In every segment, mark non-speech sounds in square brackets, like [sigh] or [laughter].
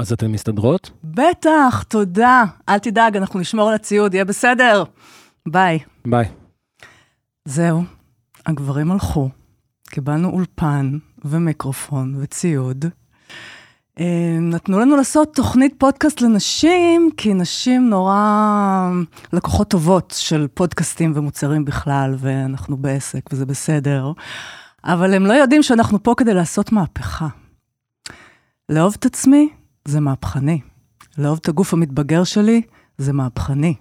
אז אתן מסתדרות? בטח, תודה. אל תדאג, אנחנו נשמור על הציוד, יהיה בסדר. ביי. ביי. זהו, הגברים הלכו, קיבלנו אולפן ומיקרופון וציוד. אה, נתנו לנו לעשות תוכנית פודקאסט לנשים, כי נשים נורא לקוחות טובות של פודקאסטים ומוצרים בכלל, ואנחנו בעסק וזה בסדר. אבל הם לא יודעים שאנחנו פה כדי לעשות מהפכה. לאהוב את עצמי זה מהפכני. לאהוב את הגוף המתבגר שלי זה מהפכני.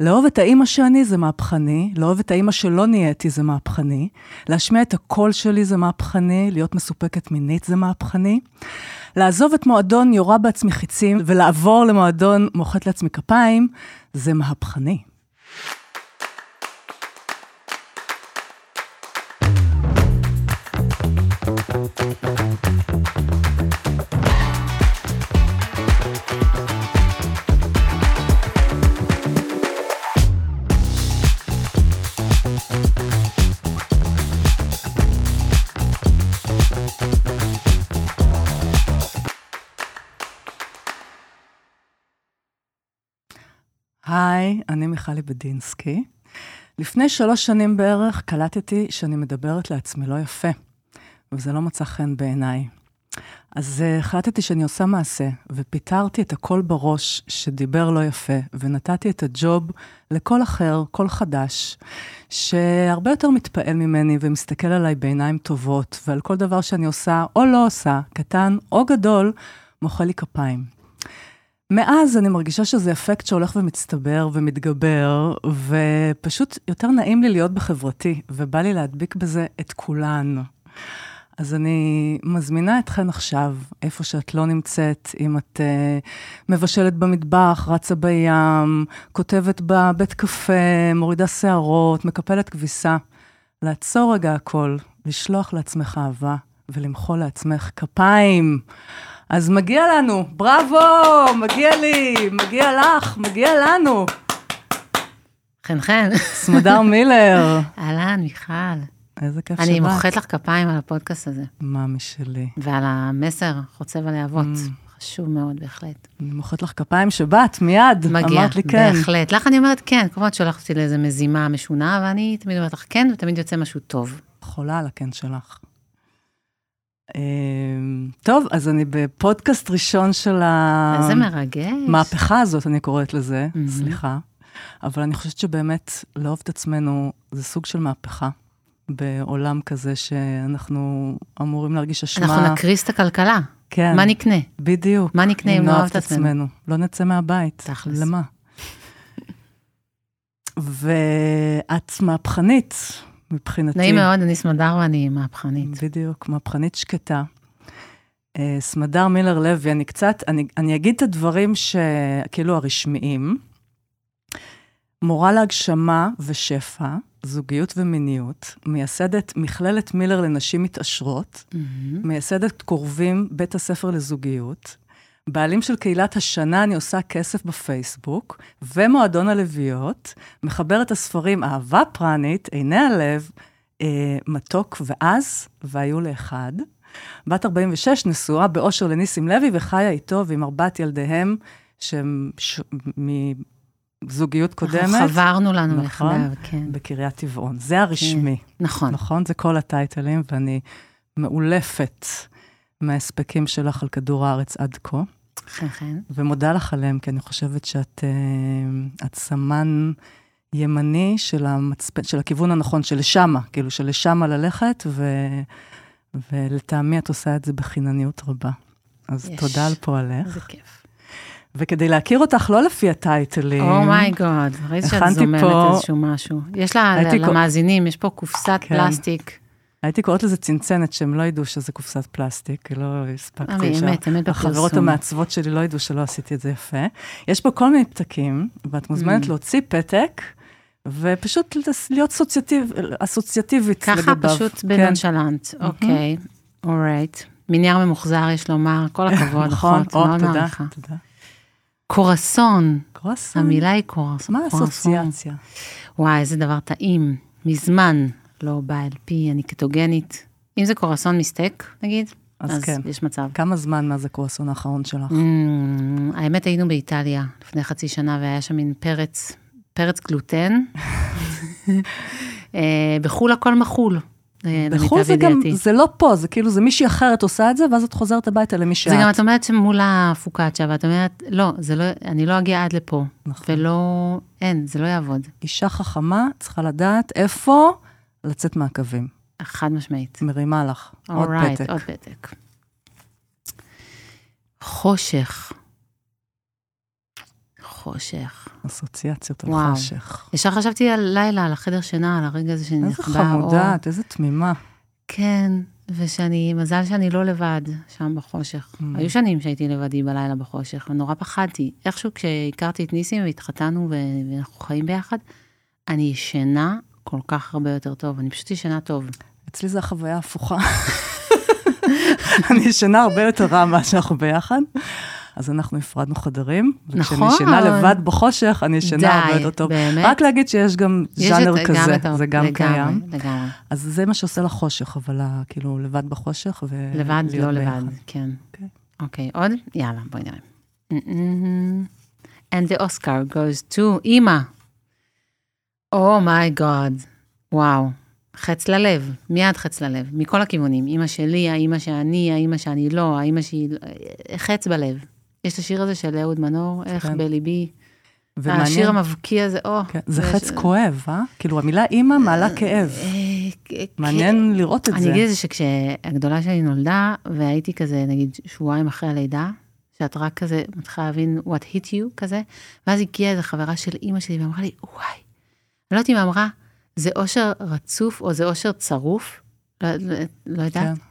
לאהוב את האימא שאני זה מהפכני, לאהוב את האימא שלא נהייתי זה מהפכני, להשמיע את הקול שלי זה מהפכני, להיות מסופקת מינית זה מהפכני. לעזוב את מועדון יורה בעצמי חיצים ולעבור למועדון מוחאת לעצמי כפיים, זה מהפכני. היי, אני מיכלי בדינסקי. לפני שלוש שנים בערך קלטתי שאני מדברת לעצמי לא יפה, וזה לא מצא חן בעיניי. אז uh, החלטתי שאני עושה מעשה, ופיטרתי את הקול בראש שדיבר לא יפה, ונתתי את הג'וב לקול אחר, קול חדש, שהרבה יותר מתפעל ממני ומסתכל עליי בעיניים טובות, ועל כל דבר שאני עושה או לא עושה, קטן או גדול, מוחא לי כפיים. מאז אני מרגישה שזה אפקט שהולך ומצטבר ומתגבר, ופשוט יותר נעים לי להיות בחברתי, ובא לי להדביק בזה את כולן. אז אני מזמינה אתכן עכשיו, איפה שאת לא נמצאת, אם את uh, מבשלת במטבח, רצה בים, כותבת בבית קפה, מורידה שערות, מקפלת כביסה, לעצור רגע הכל, לשלוח לעצמך אהבה ולמחוא לעצמך כפיים. אז מגיע לנו, בראבו, מגיע לי, מגיע לך, מגיע לנו. חן חן. סמדר מילר. [laughs] אהלן, מיכל. איזה כיף שבאת. אני מוחאת לך כפיים על הפודקאסט הזה. מה משלי. ועל המסר חוצב הלהבות. Mm. חשוב מאוד, בהחלט. אני מוחאת לך כפיים שבאת, מיד. מגיע, אמרת לי כן. בהחלט. לך אני אומרת כן, כמו את שולחת אותי לאיזה מזימה משונה, ואני תמיד אומרת לך כן, ותמיד יוצא משהו טוב. חולה על הכן שלך. אמ, טוב, אז אני בפודקאסט ראשון של ה... איזה מרגש. מהפכה הזאת, אני קוראת לזה, mm-hmm. סליחה. אבל אני חושבת שבאמת, לאהוב את עצמנו זה סוג של מהפכה. בעולם כזה שאנחנו אמורים להרגיש אשמה. אנחנו נקריס את הכלכלה. כן. מה נקנה? בדיוק. מה נקנה אם נאהב את עצמנו? עצמנו? לא נצא מהבית. תכלס. למה? ואת מהפכנית, מבחינתי. נעים מאוד, אני סמדר ואני מהפכנית. בדיוק, מהפכנית שקטה. אה, סמדר מילר לוי, אני קצת, אני, אני אגיד את הדברים שכאילו הרשמיים. מורה להגשמה ושפע, זוגיות ומיניות, מייסדת מכללת מילר לנשים מתעשרות, mm-hmm. מייסדת קורבים בית הספר לזוגיות, בעלים של קהילת השנה אני עושה כסף בפייסבוק, ומועדון הלוויות, מחברת הספרים אהבה פרנית, עיני הלב, אה, מתוק ואז, והיו לאחד. בת 46, נשואה באושר לניסים לוי, וחיה איתו ועם ארבעת ילדיהם, שהם ש... מזוגיות קודמת. אנחנו חברנו לנו נכון, יחדיו, כן. בקריית טבעון. זה הרשמי. כן, נכון. נכון? זה כל הטייטלים, ואני מאולפת מההספקים שלך על כדור הארץ עד כה. חן ומודה לך עליהם, כי אני חושבת שאת uh, את סמן ימני של, המצפ... של הכיוון הנכון, שלשמה, כאילו שלשמה ללכת, ו... ולטעמי את עושה את זה בחינניות רבה. אז יש. תודה על פועלך. איזה כיף. וכדי להכיר אותך לא לפי הטייטלים, אומייגוד, oh ראיתי שאת זוממת פה... איזשהו משהו. יש לה, למאזינים, יש פה קופסת כן. פלסטיק. הייתי קוראת לזה צנצנת, שהם לא ידעו שזה קופסת פלסטיק, לא הספקתי. אמת, אמת בפרסום. החברות המעצבות שלי לא ידעו שלא עשיתי את זה יפה. יש פה כל מיני פתקים, ואת מוזמנת mm. להוציא פתק, ופשוט להיות סוציאטיב, אסוציאטיבית ככה לגביו. ככה פשוט בנונשלנט, כן. אוקיי, אורייט. מנייר ממוחזר, יש לומר, כל [laughs] הכבוד, נכון, או, תודה, תודה. קורסון. קורסון. המילה היא קורסון. מה האסוציאציה? וואי, איזה דבר טעים. מזמן. לא באה אל פי, אני קטוגנית. אם זה קורסון מסטייק, נגיד, אז, אז כן. יש מצב. כמה זמן מאז הקרואסון האחרון שלך? Mm, האמת, היינו באיטליה לפני חצי שנה, והיה שם מין פרץ, פרץ גלוטן. אה, בחו"ל הכל מחול. אה, בחו"ל זה גם, זה לא פה, זה כאילו, זה מישהי אחרת עושה את זה, ואז את חוזרת הביתה למי שאת. זה גם, את אומרת שמול הפוקאצ'ה, ואת אומרת, לא, זה לא, אני לא אגיע עד לפה. נכון. ולא, אין, זה לא יעבוד. אישה חכמה צריכה לדעת איפה לצאת מהקווים. חד משמעית. מרימה לך, עוד right, פתק. עוד פתק. חושך. חושך. אסוציאציות על וואו. חושך. ישר חשבתי על לילה, על החדר שינה, על הרגע הזה שאני נכבה. איזה חמודעת, איזה תמימה. כן, ושאני, מזל שאני לא לבד שם בחושך. Mm. היו שנים שהייתי לבדי בלילה בחושך, ונורא פחדתי. איכשהו כשהכרתי את ניסים והתחתנו ואנחנו חיים ביחד, אני ישנה כל כך הרבה יותר טוב, אני פשוט ישנה טוב. אצלי זו החוויה ההפוכה. אני ישנה הרבה יותר רע ממה שאנחנו ביחד. אז אנחנו הפרדנו חדרים. נכון. וכשאני ישנה לבד בחושך, אני ישנה הרבה יותר טוב. באמת? רק להגיד שיש גם ז'אנר כזה, גם זה גם לגמרי, קיים. לגמרי. אז זה מה שעושה לחושך, אבל כאילו, לבד בחושך ו... לבד, לא לבד, כן. אוקיי, okay. okay, עוד? יאללה, בואי נראה. And the Oscar goes to אימא. אומייגוד, וואו. חץ ללב, מיד חץ ללב, מכל הכיוונים. אימא שלי, האימא שאני, האימא שאני לא, האימא שהיא... חץ בלב. יש את השיר הזה של אהוד מנור, איך כן. בליבי. ומעניין, השיר המבקיע הזה, או. כן, זה חץ ש... כואב, אה? כאילו, המילה אימא מעלה כאב. אה, מעניין לראות את אני זה. אני אגיד את זה שכשהגדולה שלי נולדה, והייתי כזה, נגיד, שבועיים אחרי הלידה, שאת רק כזה מתחילה להבין what hit you כזה, ואז הגיעה איזו חברה של אימא שלי ואמרה לי, וואי, לא יודעת אם אמרה, זה אושר רצוף או זה אושר צרוף, לא, לא, לא יודעת. כן.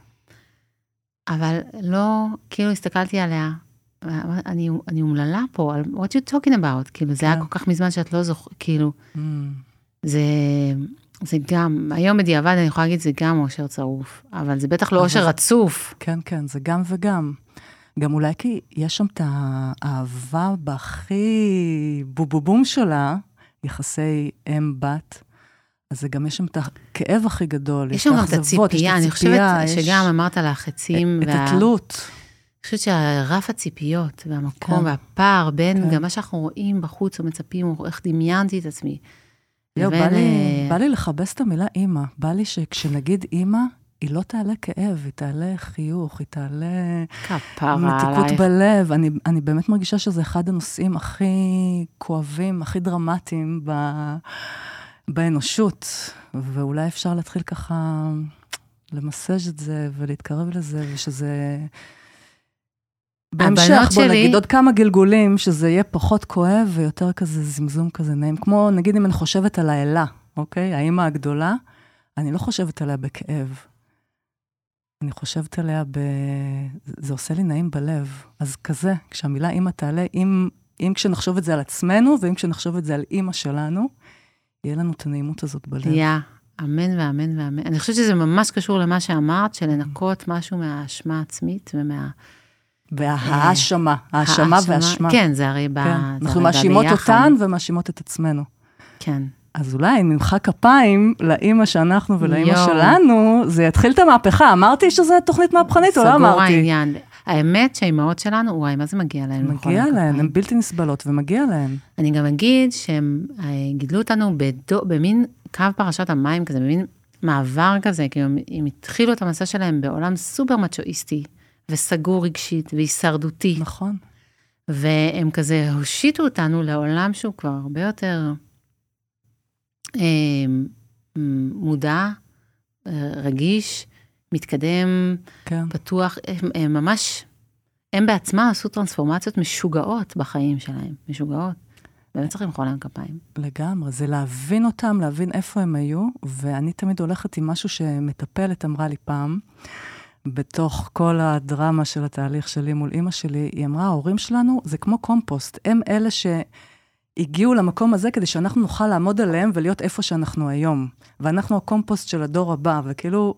אבל לא, כאילו הסתכלתי עליה, אני, אני אומללה פה, על what you talking about, כאילו, כן. זה היה כן. כל כך מזמן שאת לא זוכרת, כאילו, mm. זה, זה גם, היום בדיעבד אני יכולה להגיד, זה גם אושר צרוף, אבל זה בטח לא אושר רצוף. כן, כן, זה גם וגם. גם אולי כי יש שם את האהבה בהכי בובובום שלה, יחסי אם-בת. אז זה גם יש שם את הכאב הכי גדול, יש שם גם את הציפייה, אני חושבת שגם אמרת על החצים. את התלות. אני חושבת שהרף הציפיות והמקום כן. והפער בין כן. גם מה שאנחנו רואים בחוץ או מצפים, או איך דמיינתי את עצמי. יו, בא, לי, אה, בא לי לכבס את המילה אימא. בא לי שכשנגיד אימא, היא לא תעלה כאב, היא תעלה חיוך, היא תעלה מתיקות בלב. אני, אני באמת מרגישה שזה אחד הנושאים הכי כואבים, הכי דרמטיים ב... באנושות, ואולי אפשר להתחיל ככה למסג' את זה ולהתקרב לזה, ושזה... בהמשך, בוא שלי... נגיד עוד כמה גלגולים, שזה יהיה פחות כואב ויותר כזה זמזום כזה נעים. כמו, נגיד אם אני חושבת על האלה, אוקיי? האימא הגדולה, אני לא חושבת עליה בכאב. אני חושבת עליה ב... זה עושה לי נעים בלב. אז כזה, כשהמילה אימא תעלה, אם, אם כשנחשוב את זה על עצמנו, ואם כשנחשוב את זה על אימא שלנו, יהיה לנו את הנעימות הזאת בלב. יא, אמן ואמן ואמן. אני חושבת שזה ממש קשור למה שאמרת, של לנקות משהו מהאשמה העצמית ומה... וההאשמה, האשמה והאשמה. כן, זה הרי ב... כן. אנחנו מאשימות אותן ומאשימות את עצמנו. כן. אז אולי נמחא כפיים לאימא שאנחנו ולאימא שלנו, זה יתחיל את המהפכה. אמרתי שזו תוכנית מהפכנית או לא אמרתי? סגור העניין. האמת שהאימהות שלנו, וואי, מה זה מגיע להן? מגיע להן, הן בלתי נסבלות ומגיע להן. אני גם אגיד שהם אה, גידלו אותנו בדו, במין קו פרשת המים כזה, במין מעבר כזה, כאילו הם התחילו את המסע שלהם בעולם סופר מצ'ואיסטי, וסגור רגשית, והישרדותי. נכון. והם כזה הושיטו אותנו לעולם שהוא כבר הרבה יותר מודע, אה, רגיש, מתקדם, כן. פתוח, הם, הם ממש, הם בעצמם עשו טרנספורמציות משוגעות בחיים שלהם, משוגעות. באמת צריך למחוא להם כפיים. לגמרי, זה להבין אותם, להבין איפה הם היו, ואני תמיד הולכת עם משהו שמטפלת אמרה לי פעם, בתוך כל הדרמה של התהליך שלי מול אימא שלי, היא אמרה, ההורים שלנו זה כמו קומפוסט, הם אלה שהגיעו למקום הזה כדי שאנחנו נוכל לעמוד עליהם ולהיות איפה שאנחנו היום. ואנחנו הקומפוסט של הדור הבא, וכאילו,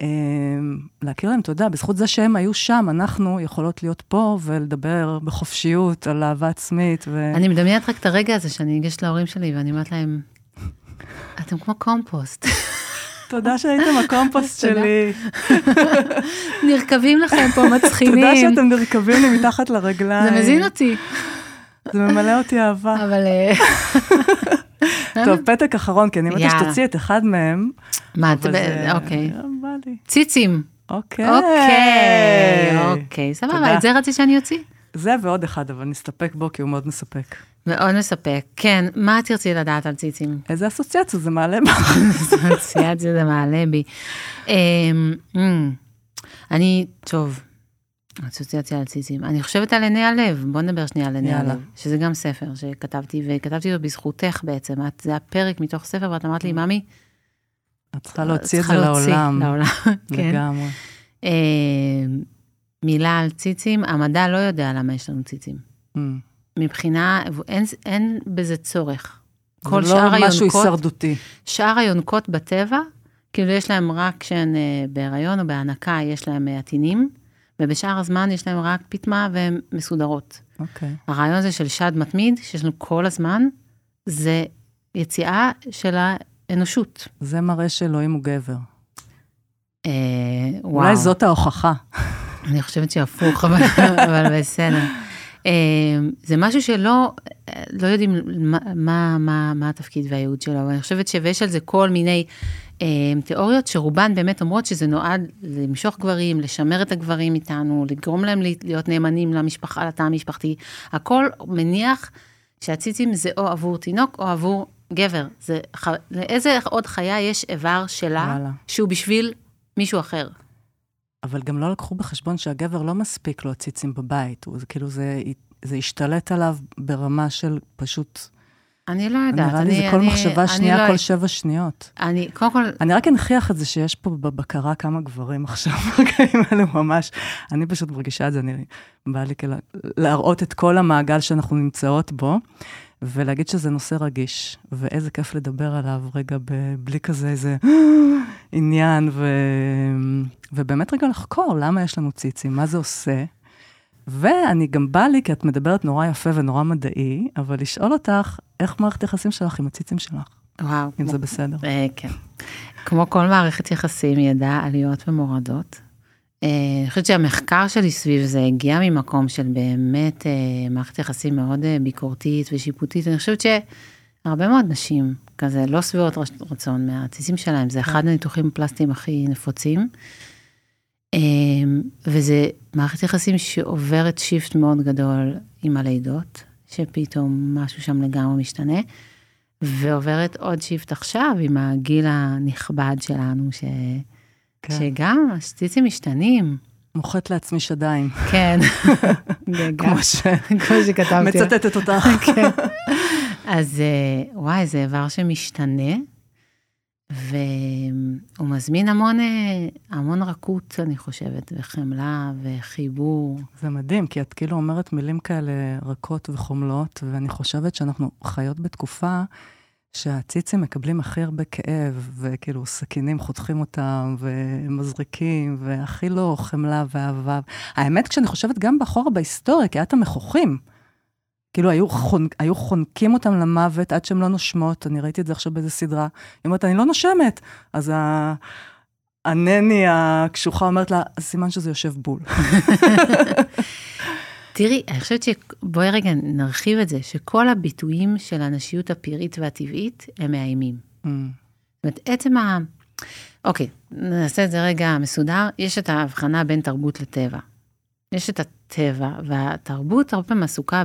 אמ, להכיר להם תודה, בזכות זה שהם היו שם, אנחנו יכולות להיות פה ולדבר בחופשיות על אהבה עצמית. ו... אני מדמיינת רק את הרגע הזה שאני ניגשת להורים שלי ואני אומרת להם, אתם כמו קומפוסט. תודה שהייתם הקומפוסט שלי. נרכבים לכם פה [laughs] מצחינים. תודה שאתם נרכבים לי מתחת לרגליים. זה מזין אותי. זה ממלא אותי אהבה. אבל... אה, [laughs] טוב, פתק אחרון, כי אני יאללה. שתוציא את אחד מהם. מה, את... אבל זה- אוקיי. לי. ציצים. אוקיי. אוקיי, אוקיי, סבבה. את זה רצית שאני אוציא? זה ועוד אחד, אבל נסתפק בו, כי הוא מאוד מספק. מאוד מספק. כן, מה תרצי לדעת על ציצים? איזה אסוציאציה זה מעלה בך. [laughs] אסוציאציה זה מעלה בי. אמ, אמ, אני, טוב, אסוציאציה על ציצים. אני חושבת על עיני הלב, בוא נדבר שנייה על עיני יאללה. הלב, שזה גם ספר שכתבתי, וכתבתי אותו בזכותך בעצם. את, זה הפרק מתוך ספר, ואת אמרת לי, ממי, את צריכה להוציא את זה לעולם. לעולם, [laughs] כן. לגמרי. אמ, מילה על ציצים, המדע לא יודע למה יש לנו ציצים. אמ. מבחינה, אין, אין בזה צורך. כל זה שאר לא משהו היונקות, הישרדותי. שאר היונקות בטבע, כאילו יש להם רק כשהן אה, בהיריון או בהנקה, יש להם אה, עטינים, ובשאר הזמן יש להם רק פטמה והן מסודרות. אוקיי. הרעיון הזה של שד מתמיד, שיש לנו כל הזמן, זה יציאה של האנושות. זה מראה שאלוהים הוא גבר. אה, וואו. אולי זאת ההוכחה. אני חושבת שהפוך, אבל, אבל בסדר. אה, זה משהו שלא לא יודעים מה, מה, מה, מה התפקיד והייעוד שלו, אבל אני חושבת שיש על זה כל מיני אה, תיאוריות שרובן באמת אומרות שזה נועד למשוך גברים, לשמר את הגברים איתנו, לגרום להם להיות נאמנים למשפחה, לתא המשפחתי. הכל מניח שהציצים זה או עבור תינוק או עבור גבר. זה, לאיזה עוד חיה יש איבר שלה וואלה. שהוא בשביל מישהו אחר? אבל גם לא לקחו בחשבון שהגבר לא מספיק לו ציצים בבית. הוא, כאילו, זה, זה השתלט עליו ברמה של פשוט... אני לא יודעת. נראה לי זה כל אני- מחשבה אני שנייה, לא- כל שבע שניות. אני, קודם כל, אני רק אנכיח את זה שיש פה בבקרה כמה גברים עכשיו [laughs] ברגעים האלו ממש. אני פשוט מרגישה את זה, אני בא לי כאילו להראות את כל המעגל שאנחנו נמצאות בו, ולהגיד שזה נושא רגיש, ואיזה כיף לדבר עליו רגע בלי כזה איזה [gasps] עניין, ו... ובאמת רגע לחקור למה יש לנו ציצים, מה זה עושה. ואני גם בא לי, כי את מדברת נורא יפה ונורא מדעי, אבל לשאול אותך, איך מערכת היחסים שלך עם הציצים שלך, וואו. אם כמו- זה בסדר. אה, כן. כמו כל מערכת יחסים ידעה עליות ומורדות. אה, אני חושבת שהמחקר שלי סביב זה הגיע ממקום של באמת אה, מערכת יחסים מאוד אה, ביקורתית ושיפוטית. אני חושבת שהרבה מאוד נשים כזה לא שבעות רצ- רצון מהציצים שלהם, זה אחד הניתוחים הפלסטיים הכי נפוצים. וזה מערכת יחסים שעוברת shift מאוד גדול עם הלידות, שפתאום משהו שם לגמרי משתנה. ועוברת עוד shift עכשיו עם הגיל הנכבד שלנו, ש... כן. שגם הציצים משתנים. מוחאת לעצמי שדיים, כן, [laughs] כמו ש... כמו שכתבתי. מצטטת אותך. [laughs] כן. אז אה, וואי, זה איבר שמשתנה, והוא מזמין המון, אה, המון רכות, אני חושבת, וחמלה וחיבור. זה מדהים, כי את כאילו אומרת מילים כאלה רכות וחומלות, ואני חושבת שאנחנו חיות בתקופה שהציצים מקבלים הכי הרבה כאב, וכאילו סכינים חותכים אותם, ומזריקים, והכי לא חמלה ואהבה. האמת, כשאני חושבת גם באחורה בהיסטוריה, כי היה את המכוחים. כאילו, היו, חונ... היו חונקים אותם למוות עד שהן לא נושמות, אני ראיתי את זה עכשיו באיזה סדרה. היא אומרת, אני לא נושמת. אז ה... הנני הקשוחה אומרת לה, "אז סימן שזה יושב בול. [laughs] תראי, אני חושבת שבואי רגע נרחיב את זה, שכל הביטויים של הנשיות הפראית והטבעית הם מאיימים. Mm, זאת אומרת, עצם ה... אוקיי, נעשה את זה רגע מסודר. יש את ההבחנה בין תרבות לטבע. יש את הטבע, והתרבות הרבה פעמים עסוקה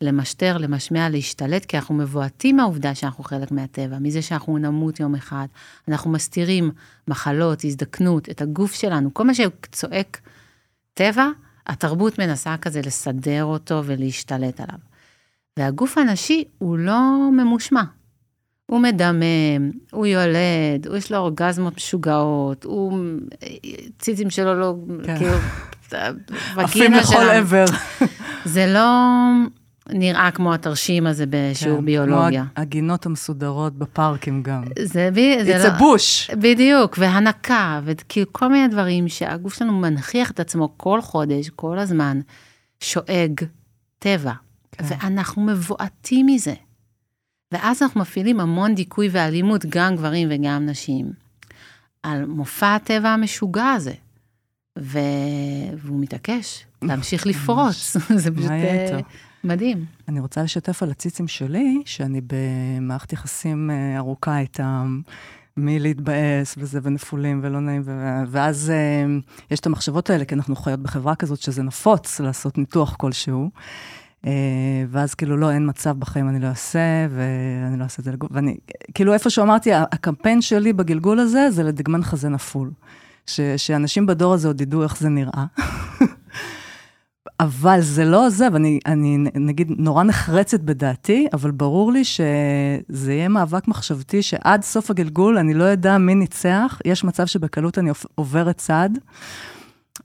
בלמשטר, למשמע, להשתלט, כי אנחנו מבועטים מהעובדה שאנחנו חלק מהטבע, מזה שאנחנו נמות יום אחד. אנחנו מסתירים מחלות, הזדקנות, את הגוף שלנו, כל מה שצועק טבע, התרבות מנסה כזה לסדר אותו ולהשתלט עליו. והגוף הנשי הוא לא ממושמע. הוא מדמם, הוא יולד, הוא יש לו אורגזמות משוגעות, הוא, ציצים שלו לא, כן. כאילו, עפים לכל. עבר. זה לא נראה כמו התרשים הזה בשיעור כן, ביולוגיה. כמו הגינות המסודרות בפארקים גם. זה, ב- זה It's לא... a bush. בדיוק, והנקה, וכאילו כל מיני דברים שהגוף שלנו מנכיח את עצמו כל חודש, כל הזמן, שואג טבע, כן. ואנחנו מבועטים מזה. ואז אנחנו מפעילים המון דיכוי ואלימות, גם גברים וגם נשים. על מופע הטבע המשוגע הזה. ו... והוא מתעקש להמשיך לפרוץ, [laughs] זה פשוט מה יהיה אה, איתו? מדהים. אני רוצה לשתף על הציצים שלי, שאני במערכת יחסים אה, ארוכה איתם, מלהתבאס וזה, ונפולים ולא נעים, ו- ואז אה, יש את המחשבות האלה, כי אנחנו חיות בחברה כזאת שזה נפוץ לעשות ניתוח כלשהו. אה, ואז כאילו, לא, אין מצב בחיים, אני לא אעשה, ואני לא אעשה את זה לגול. ואני, כאילו, איפשהו אמרתי, הקמפיין שלי בגלגול הזה, זה לדגמן חזה נפול. ש- שאנשים בדור הזה עוד ידעו איך זה נראה. [laughs] אבל זה לא זה, ואני אני, נגיד נורא נחרצת בדעתי, אבל ברור לי שזה יהיה מאבק מחשבתי שעד סוף הגלגול אני לא אדע מי ניצח, יש מצב שבקלות אני עוב- עוברת צד,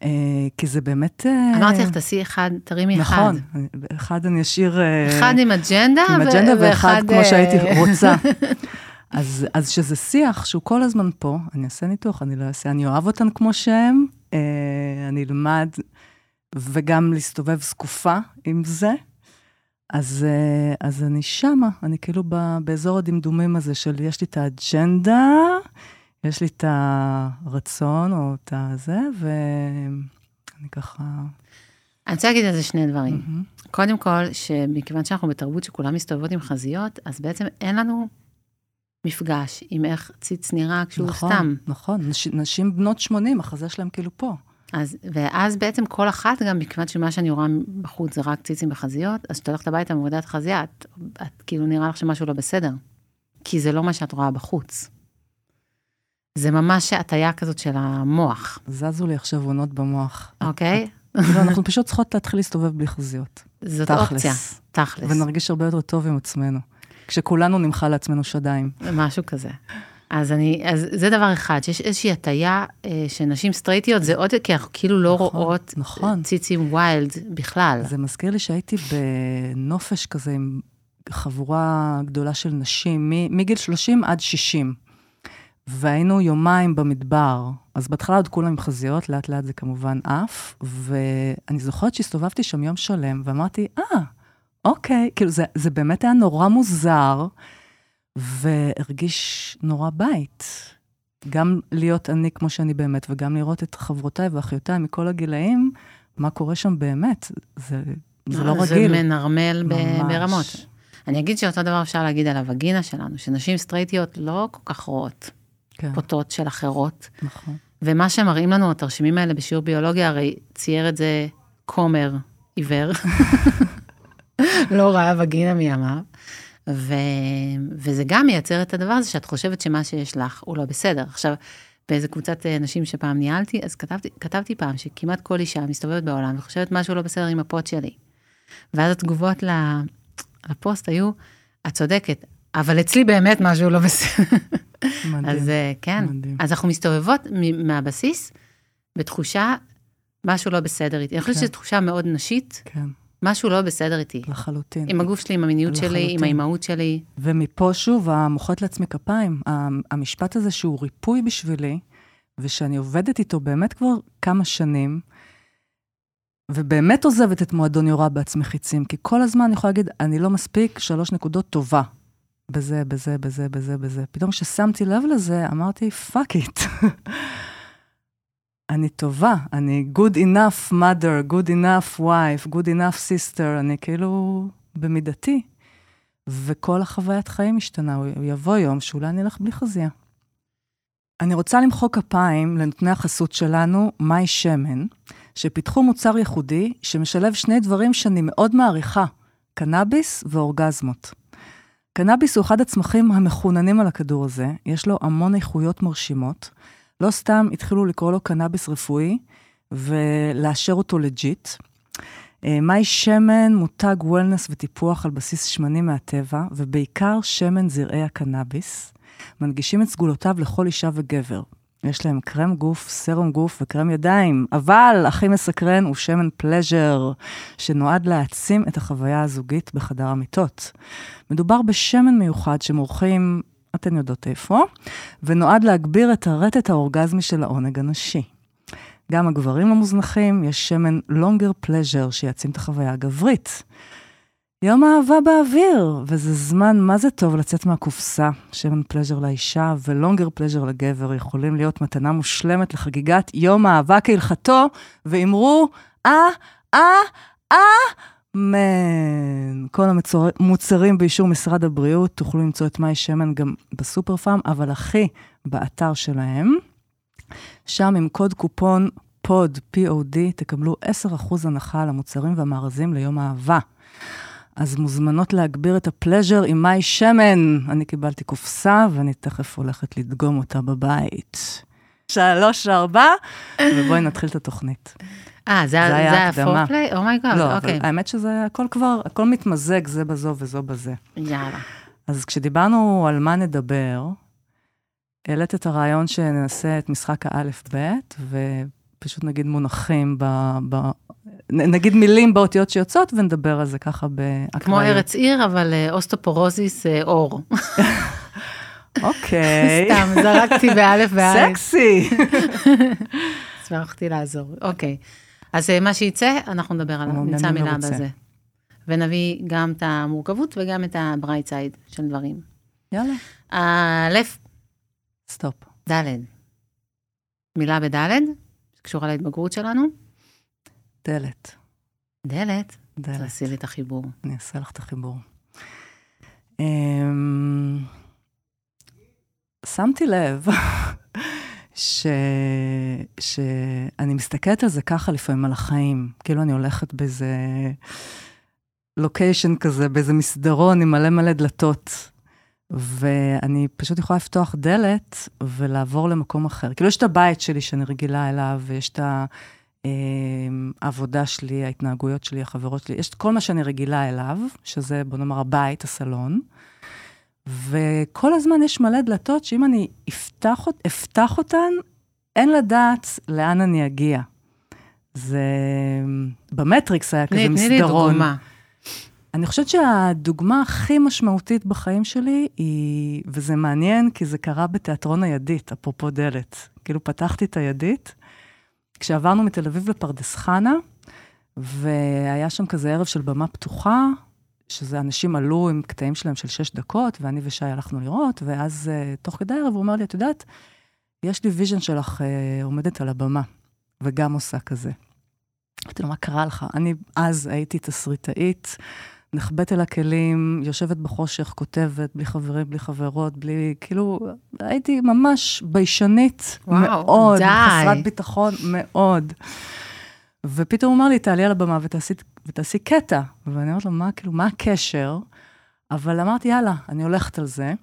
אה, כי זה באמת... אה, אמרתי לך, תעשי אחד, תרימי אחד. נכון, אחד אני אשאיר... אה, אחד עם אג'נדה, עם אג'נדה ואחד כמו שהייתי רוצה. [laughs] אז, אז שזה שיח שהוא כל הזמן פה, אני אעשה ניתוח, אני לא אעשה, אני אוהב אותן כמו אה, אני אלמד, וגם להסתובב זקופה עם זה. אז, אה, אז אני שמה, אני כאילו ב, באזור הדמדומים הזה של יש לי את האג'נדה, יש לי את הרצון או את הזה, ואני ככה... אני רוצה להגיד על זה שני דברים. מהמם. קודם כל, שמכיוון שאנחנו בתרבות שכולם מסתובבות עם חזיות, אז בעצם אין לנו מפגש עם איך ציץ נראה כשהוא נכון, סתם. נכון, נש, נשים בנות 80, החזה שלהם כאילו פה. אז, ואז בעצם כל אחת, גם מכיוון שמה שאני רואה בחוץ זה רק ציצים וחזיות, אז כשאת הולכת הביתה ומורידה את החזייה, את, את כאילו נראה לך שמשהו לא בסדר. כי זה לא מה שאת רואה בחוץ. זה ממש הטיה כזאת של המוח, זזו לי עכשיו עונות במוח. אוקיי? כאילו, [laughs] אנחנו פשוט צריכות להתחיל להסתובב בלי חזיות. זאת תכלס. אופציה, תכלס. ונרגיש הרבה יותר טוב עם עצמנו. כשכולנו נמחא לעצמנו שדיים. משהו כזה. אז אני, אז זה דבר אחד, שיש איזושהי הטיה אה, שנשים סטרייטיות, זה עוד, כי אנחנו כאילו לא נכון, רואות נכון. ציצים ויילד בכלל. זה מזכיר לי שהייתי בנופש כזה עם חבורה גדולה של נשים, מ- מגיל 30 עד 60. והיינו יומיים במדבר, אז בהתחלה עוד כולם עם חזיות, לאט לאט זה כמובן עף, ואני זוכרת שהסתובבתי שם יום שלם, ואמרתי, אה, אוקיי, כאילו זה, זה באמת היה נורא מוזר, והרגיש נורא בית. גם להיות אני כמו שאני באמת, וגם לראות את חברותיי ואחיותיי מכל הגילאים, מה קורה שם באמת. זה, זה לא זה רגיל. מנרמל ב- ממש. ברמות. אני אגיד שאותו דבר אפשר להגיד על הווגינה שלנו, שנשים סטרייטיות לא כל כך רואות כן, פוטות של אחרות. נכון. ומה שמראים לנו, התרשימים האלה בשיעור ביולוגיה, הרי צייר את זה כומר עיוור. [laughs] לא ראה וגינה מימיו. ו... וזה גם מייצר את הדבר הזה שאת חושבת שמה שיש לך הוא לא בסדר. עכשיו, באיזה קבוצת אה, נשים שפעם ניהלתי, אז כתבתי, כתבתי פעם שכמעט כל אישה מסתובבת בעולם וחושבת משהו לא בסדר עם הפוט שלי. ואז התגובות לפוסט היו, את צודקת, אבל אצלי באמת משהו לא בסדר. מדהים. אז אה, כן, מדהים. אז אנחנו מסתובבות מהבסיס בתחושה, משהו לא בסדר איתי. אני חושבת כן. שזו תחושה מאוד נשית, כן, משהו לא בסדר איתי. לחלוטין. עם הגוף שלי, עם המיניות שלי, עם לחלוטין. האימהות שלי. ומפה שוב, המוחאת לעצמי כפיים. המשפט הזה שהוא ריפוי בשבילי, ושאני עובדת איתו באמת כבר כמה שנים, ובאמת עוזבת את מועדון יורה בעצמי חיצים, כי כל הזמן אני יכולה להגיד, אני לא מספיק, שלוש נקודות טובה. בזה, בזה, בזה, בזה, בזה. פתאום כששמתי לב לזה, אמרתי, fuck it. [laughs] אני טובה, אני good enough mother, good enough wife, good enough sister, אני כאילו במידתי. וכל החוויית חיים השתנה, הוא יבוא יום שאולי אני אלך בלי חזייה. אני רוצה למחוא כפיים לנותני החסות שלנו, מאי שמן, שפיתחו מוצר ייחודי שמשלב שני דברים שאני מאוד מעריכה, קנאביס ואורגזמות. קנאביס הוא אחד הצמחים המחוננים על הכדור הזה, יש לו המון איכויות מרשימות. לא סתם התחילו לקרוא לו קנאביס רפואי ולאשר אותו legit. אה, מאי שמן, מותג וולנס וטיפוח על בסיס שמנים מהטבע, ובעיקר שמן זרעי הקנאביס, מנגישים את סגולותיו לכל אישה וגבר. יש להם קרם גוף, סרום גוף וקרם ידיים, אבל הכי מסקרן הוא שמן פלז'ר, שנועד להעצים את החוויה הזוגית בחדר המיטות. מדובר בשמן מיוחד שמורחים, אתן יודעות איפה, ונועד להגביר את הרטט האורגזמי של העונג הנשי. גם הגברים המוזנחים, יש שמן לונגר פלז'ר שיעצים את החוויה הגברית. יום אהבה באוויר, וזה זמן, מה זה טוב לצאת מהקופסה. שמן פלז'ר לאישה ולונגר פלז'ר לגבר יכולים להיות מתנה מושלמת לחגיגת יום אהבה כהלכתו, ואמרו, אה, אה, אה, מן. כל המוצרים באישור משרד הבריאות, תוכלו למצוא את מי שמן גם בסופר פארם, אבל הכי באתר שלהם. שם עם קוד קופון pod, P-O-D, תקבלו 10% הנחה על המוצרים והמארזים ליום אהבה. אז מוזמנות להגביר את ה pleasure עם מאי שמן. אני קיבלתי קופסה ואני תכף הולכת לדגום אותה בבית. שלוש, ארבע, ובואי נתחיל את התוכנית. אה, זה היה ה foreplay? oh my god, לא, אוקיי. אבל האמת שזה הכל כבר, הכל מתמזג זה בזו וזו בזה. יאללה. אז כשדיברנו על מה נדבר, העלית את הרעיון שננסה את משחק האלף-בית, ופשוט נגיד מונחים ב... ב... נגיד מילים באותיות שיוצאות, ונדבר על זה ככה באקראיות. כמו ארץ עיר, אבל אה, אוסטופורוזיס אה, אור. [laughs] אוקיי. [laughs] סתם, זרקתי באלף [laughs] באלף. סקסי. הצלחתי לעזור, אוקיי. אז אה, מה שיצא, אנחנו נדבר עליו, נמצא מילה מרוצה. בזה. ונביא גם את המורכבות וגם את ה bright side של דברים. יאללה. א', סטופ. ד', מילה בד', שקשורה להתבגרות שלנו. דלת. דלת, דלת. תעשי לי את החיבור. אני אעשה לך את החיבור. אמ, שמתי לב ש... שאני מסתכלת על זה ככה לפעמים, על החיים. כאילו אני הולכת באיזה לוקיישן כזה, באיזה מסדרון עם מלא מלא דלתות. ואני פשוט יכולה לפתוח דלת ולעבור למקום אחר. כאילו, יש את הבית שלי שאני רגילה אליו, ויש את אמ, העבודה שלי, ההתנהגויות שלי, החברות שלי, יש את כל מה שאני רגילה אליו, שזה, בוא נאמר, הבית, הסלון. וכל הזמן יש מלא דלתות שאם אני אפתח, אפתח אותן, אין לדעת לאן אני אגיע. זה... במטריקס היה כזה תני תני לי מסדרון. דוגמה. אני חושבת שהדוגמה הכי משמעותית בחיים שלי היא, וזה מעניין, כי זה קרה בתיאטרון הידית, אפרופו דלת. כאילו, פתחתי את הידית, כשעברנו מתל אביב לפרדס חנה, והיה שם כזה ערב של במה פתוחה, שזה אנשים עלו עם קטעים שלהם של שש דקות, ואני ושי הלכנו לראות, ואז uh, תוך כדי הערב הוא אומר לי, את יודעת, יש לי vision שלך אה, עומדת על הבמה, וגם עושה כזה. אמרתי לו, מה קרה לך? אני אז הייתי תסריטאית, נחבאת אל הכלים, יושבת בחושך, כותבת, בלי חברים, בלי חברות, בלי, כאילו, הייתי ממש ביישנית וואו, מאוד, די. חסרת ביטחון מאוד. ופתאום הוא אמר לי, תעלי על הבמה ותעשי, ותעשי קטע. ואני אומרת לו, מה, כאילו, מה הקשר? אבל אמרתי, יאללה, אני הולכת על זה.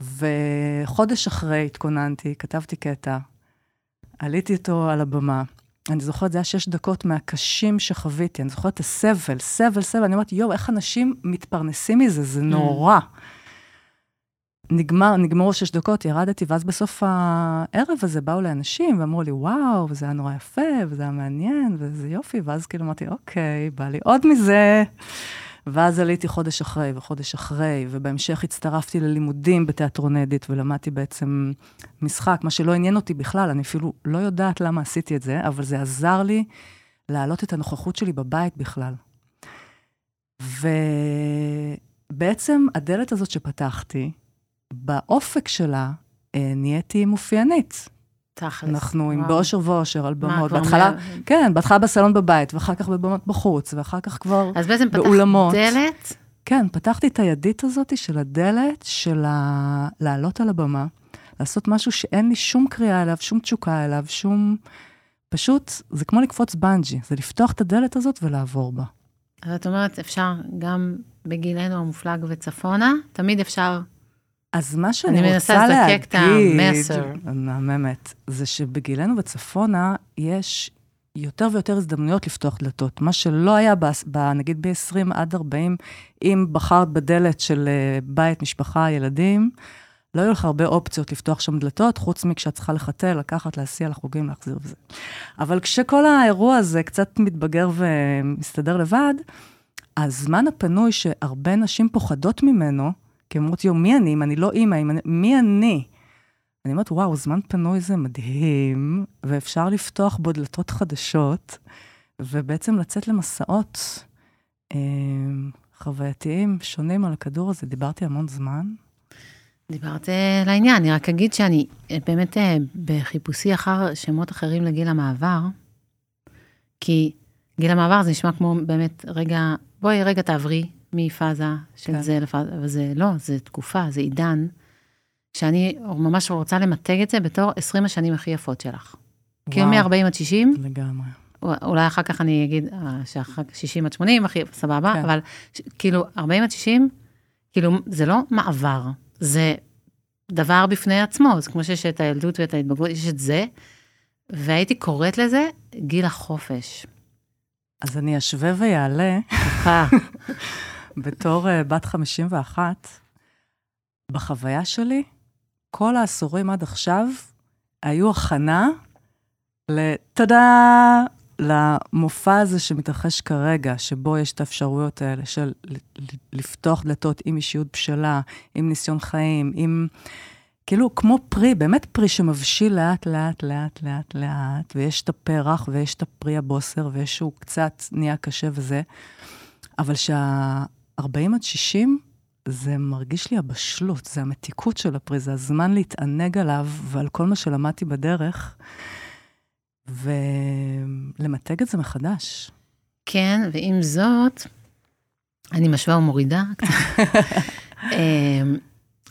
וחודש אחרי התכוננתי, כתבתי קטע, עליתי אותו על הבמה. אני זוכרת, זה היה שש דקות מהקשים שחוויתי, אני זוכרת את הסבל, סבל, סבל, אני אומרת, יואו, איך אנשים מתפרנסים מזה, זה נורא. נגמר, נגמרו שש דקות, ירדתי, ואז בסוף הערב הזה באו לאנשים ואמרו לי, וואו, וזה היה נורא יפה, וזה היה מעניין, וזה יופי, ואז כאילו אמרתי, אוקיי, בא לי עוד מזה. ואז עליתי חודש אחרי וחודש אחרי, ובהמשך הצטרפתי ללימודים בתיאטרון אדיט, ולמדתי בעצם משחק, מה שלא עניין אותי בכלל, אני אפילו לא יודעת למה עשיתי את זה, אבל זה עזר לי להעלות את הנוכחות שלי בבית בכלל. ובעצם הדלת הזאת שפתחתי, באופק שלה אה, נהייתי מאופיינית. תכלס. אנחנו עם וואו. באושר ואושר על מה, במות. כבר בהתחלה, מ- כן, בהתחלה בסלון בבית, ואחר כך בבמות בחוץ, ואחר כך כבר... אז בעצם פתחת באולמות. דלת, כן, פתחתי את הידית הזאת של הדלת, של ה... לעלות על הבמה, לעשות משהו שאין לי שום קריאה אליו, שום תשוקה אליו, שום... פשוט, זה כמו לקפוץ בנג'י, זה לפתוח את הדלת הזאת ולעבור בה. אז את אומרת, אפשר גם בגילנו המופלג וצפונה, תמיד אפשר, אז מה שאני אני רוצה מנסה להגיד... לזקק את המסר. מהממת. זה שבגילנו וצפונה יש יותר ויותר הזדמנויות לפתוח דלתות. מה שלא היה, ב, ב, נגיד ב-20 עד 40, אם בחרת בדלת של אה, בית, משפחה, ילדים, לא היו לך הרבה אופציות לפתוח שם דלתות, חוץ מכשאת צריכה לחתל, לקחת, להסיע לחוגים, להחזיר וזה. אבל כשכל האירוע הזה קצת מתבגר ומסתדר לבד, הזמן הפנוי שהרבה נשים פוחדות ממנו, כי הן אומרות, יו, מי אני? אם אני לא אימא, אני... מי אני? אני אומרת, וואו, זמן פנוי זה מדהים, ואפשר לפתוח בו דלתות חדשות, ובעצם לצאת למסעות אה, חווייתיים שונים על הכדור הזה. דיברתי המון זמן. דיברת אה, לעניין, אני רק אגיד שאני אה, באמת בחיפושי אחר שמות אחרים לגיל המעבר, כי גיל המעבר זה נשמע כמו באמת, רגע, בואי רגע תעברי מפאזה של כן. זה לפאזה, וזה לא, זה תקופה, זה עידן, שאני ממש רוצה למתג את זה בתור 20 השנים הכי יפות שלך. כאילו וואו, מ-40 עד 60, לגמרי. אולי אחר כך אני אגיד אה, שאחר כך 60 עד 80, הכי סבבה, כן. אבל ש- כאילו 40 עד 60, כאילו זה לא מעבר, זה דבר בפני עצמו, זה כמו שיש את הילדות ואת ההתבגרות, יש את זה, והייתי קוראת לזה גיל החופש. אז אני אשווה ויעלה [laughs] בתור uh, בת 51. בחוויה שלי, כל העשורים עד עכשיו היו הכנה לטאדה, למופע הזה שמתרחש כרגע, שבו יש את האפשרויות האלה של לפתוח דלתות עם אישיות בשלה, עם ניסיון חיים, עם... כאילו, כמו פרי, באמת פרי שמבשיל לאט, לאט, לאט, לאט, לאט, ויש את הפרח, ויש את הפרי הבוסר, ויש שהוא קצת נהיה קשה וזה, אבל שה-40 עד 60, זה מרגיש לי הבשלות, זה המתיקות של הפרי, זה הזמן להתענג עליו ועל כל מה שלמדתי בדרך, ולמתג את זה מחדש. כן, ועם זאת, אני משווה ומורידה קצת. [laughs] אמ,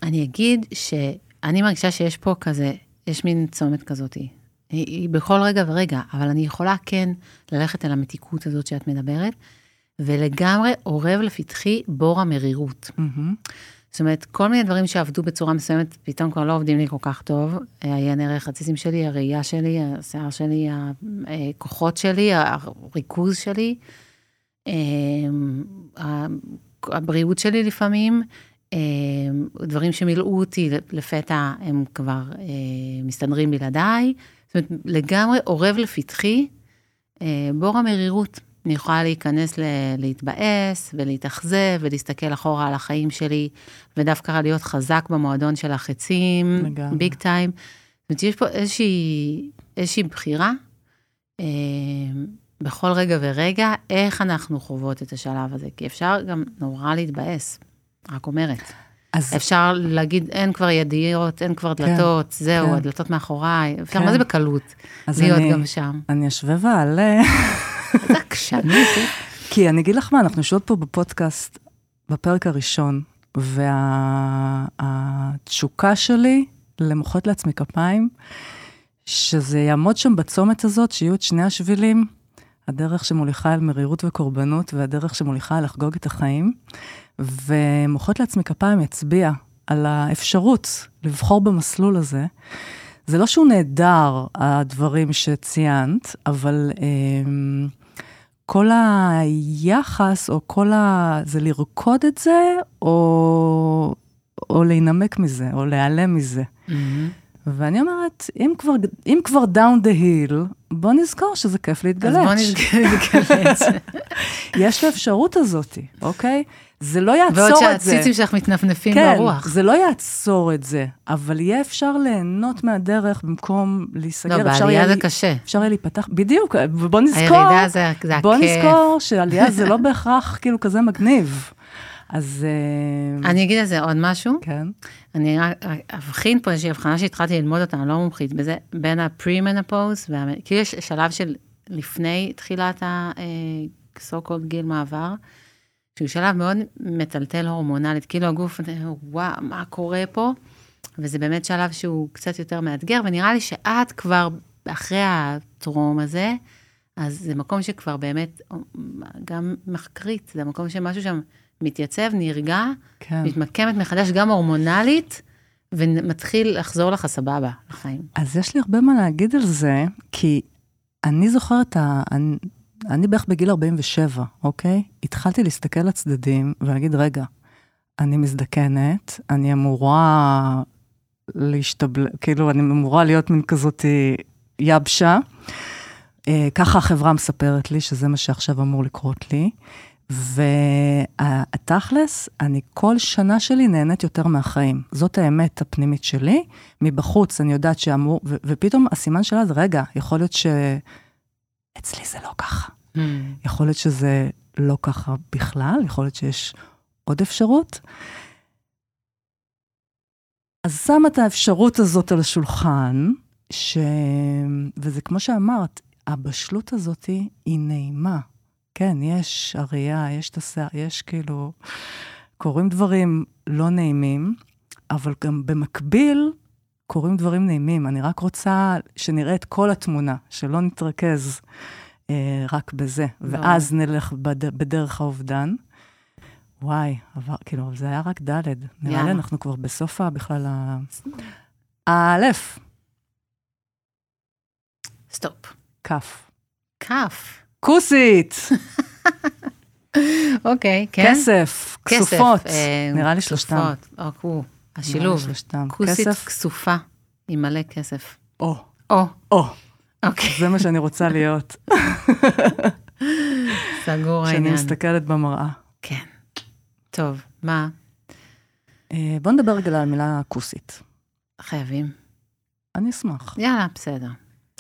אני אגיד שאני מרגישה שיש פה כזה, יש מין צומת כזאת. היא, היא בכל רגע ורגע, אבל אני יכולה כן ללכת אל המתיקות הזאת שאת מדברת, ולגמרי אורב לפתחי בור המרירות. מהמם. זאת אומרת, כל מיני דברים שעבדו בצורה מסוימת, פתאום כבר לא עובדים לי כל כך טוב. העיין ערך הציסים שלי, הראייה שלי, השיער שלי, הכוחות שלי, הריכוז שלי, אמ, הבריאות שלי לפעמים, אמ, דברים שמילאו אותי לפתע, הם כבר אה, מסתדרים בלעדיי. זאת אומרת, לגמרי אורב לפתחי אה, בור המרירות. אני יכולה להיכנס ל- להתבאס ולהתאכזב ולהסתכל אחורה על החיים שלי, ודווקא להיות חזק במועדון של החצים. ביג טיים. זאת אומרת, יש פה איזושהי, איזושהי בחירה אה, בכל רגע ורגע, איך אנחנו חוות את השלב הזה, כי אפשר גם נורא להתבאס, רק אומרת. אז אפשר להגיד, אין כבר ידיעות, אין כבר כן, דלתות, זהו, כן. הדלתות מאחוריי. אפשר, כן. מה זה בקלות? להיות אני- גם שם. אני אשווה ואעלה, איזה עקשנות. כי אני אגיד לך מה, אנחנו יושבות פה בפודקאסט בפרק הראשון, והתשוקה שלי למוחאת לעצמי כפיים, שזה יעמוד שם בצומת הזאת, שיהיו את שני השבילים, הדרך שמוליכה אל מרירות וקורבנות, והדרך שמוליכה אל לחגוג את החיים. ומוחאת לעצמי כפיים יצביע על האפשרות לבחור במסלול הזה. זה לא שהוא נהדר, הדברים שציינת, אבל אמ, כל היחס, או כל ה... זה לרקוד את זה, או, או להינמק מזה, או להיעלם מזה. ואני אומרת, אם כבר, אם כבר down the hill, בוא נזכור שזה כיף אז להתגלש. בוא נתגלץ. [laughs] יש את האפשרות הזאת, אוקיי? זה לא יעצור ועוד את זה. שהציצים שלך מתנפנפים כן, ברוח. זה לא יעצור את זה, אבל יהיה אפשר ליהנות מהדרך במקום להיסגר. לא, בעלייה זה לי- קשה. אפשר יהיה להיפתח, בדיוק, ובוא נזכור, הירידה זה זה הכיף. בוא נזכור שעלייה זה לא [laughs] בהכרח כאילו כזה מגניב. אז אה, אני אגיד על זה עוד משהו. כן, אני רק אבחין פה איזושהי הבחנה שהתחלתי ללמוד אותה, אני לא מומחית בזה, בין הפרי-מנופוז, כאילו יש שלב של לפני תחילת ה-so called גיל מעבר, שהוא שלב מאוד מטלטל הורמונלית, כאילו הגוף, וואו, מה קורה פה? וזה באמת שלב שהוא קצת יותר מאתגר, ונראה לי שאת כבר אחרי הטרום הזה, אז זה מקום שכבר באמת, גם מחקרית, זה מקום שמשהו שם מתייצב, נרגע, כן. מתמקמת מחדש גם הורמונלית, ומתחיל לחזור לך סבבה לחיים. אז יש לי הרבה מה להגיד על זה, כי אני זוכרת, אני, בערך בגיל 47, אוקיי? התחלתי להסתכל לצדדים ולהגיד, רגע, אני מזדקנת, אני אמורה להשתבל... כאילו, אני אמורה להיות מין כזאת יבשה. אה, ככה החברה מספרת לי שזה מה שעכשיו אמור לקרות לי. והתכלס, אני כל שנה שלי נהנית יותר מהחיים. זאת האמת הפנימית שלי. מבחוץ אני יודעת שאמור, ו- ופתאום הסימן שלה זה, רגע, יכול להיות שאצלי זה לא ככה. יכול להיות שזה לא ככה בכלל, יכול להיות שיש עוד אפשרות. אז שם את האפשרות הזאת על השולחן, ש... וזה כמו שאמרת, הבשלות הזאת היא נעימה. כן, יש הראייה, יש את השיער, יש כאילו... קורים דברים לא נעימים, אבל גם במקביל קורים דברים נעימים. אני רק רוצה שנראה את כל התמונה, שלא נתרכז אה, רק בזה, לא. ואז נלך בד... בדרך האובדן. וואי, עבר, כאילו, זה היה רק ד', נראה לי אנחנו כבר בסוף בכלל ה... האלף. סטופ. כף. כף. כוסית! [laughs] אוקיי, כן. כסף, כסופות, אה, נראה לי שלושתם. כסופות, השילוב. כוסית כסופה עם מלא כסף. או. או. או. אוקיי. זה מה שאני רוצה להיות. סגור העניין. כשאני מסתכלת במראה. כן. טוב, מה? אה, בוא נדבר רגע על המילה כוסית. חייבים. אני אשמח. יאללה, בסדר.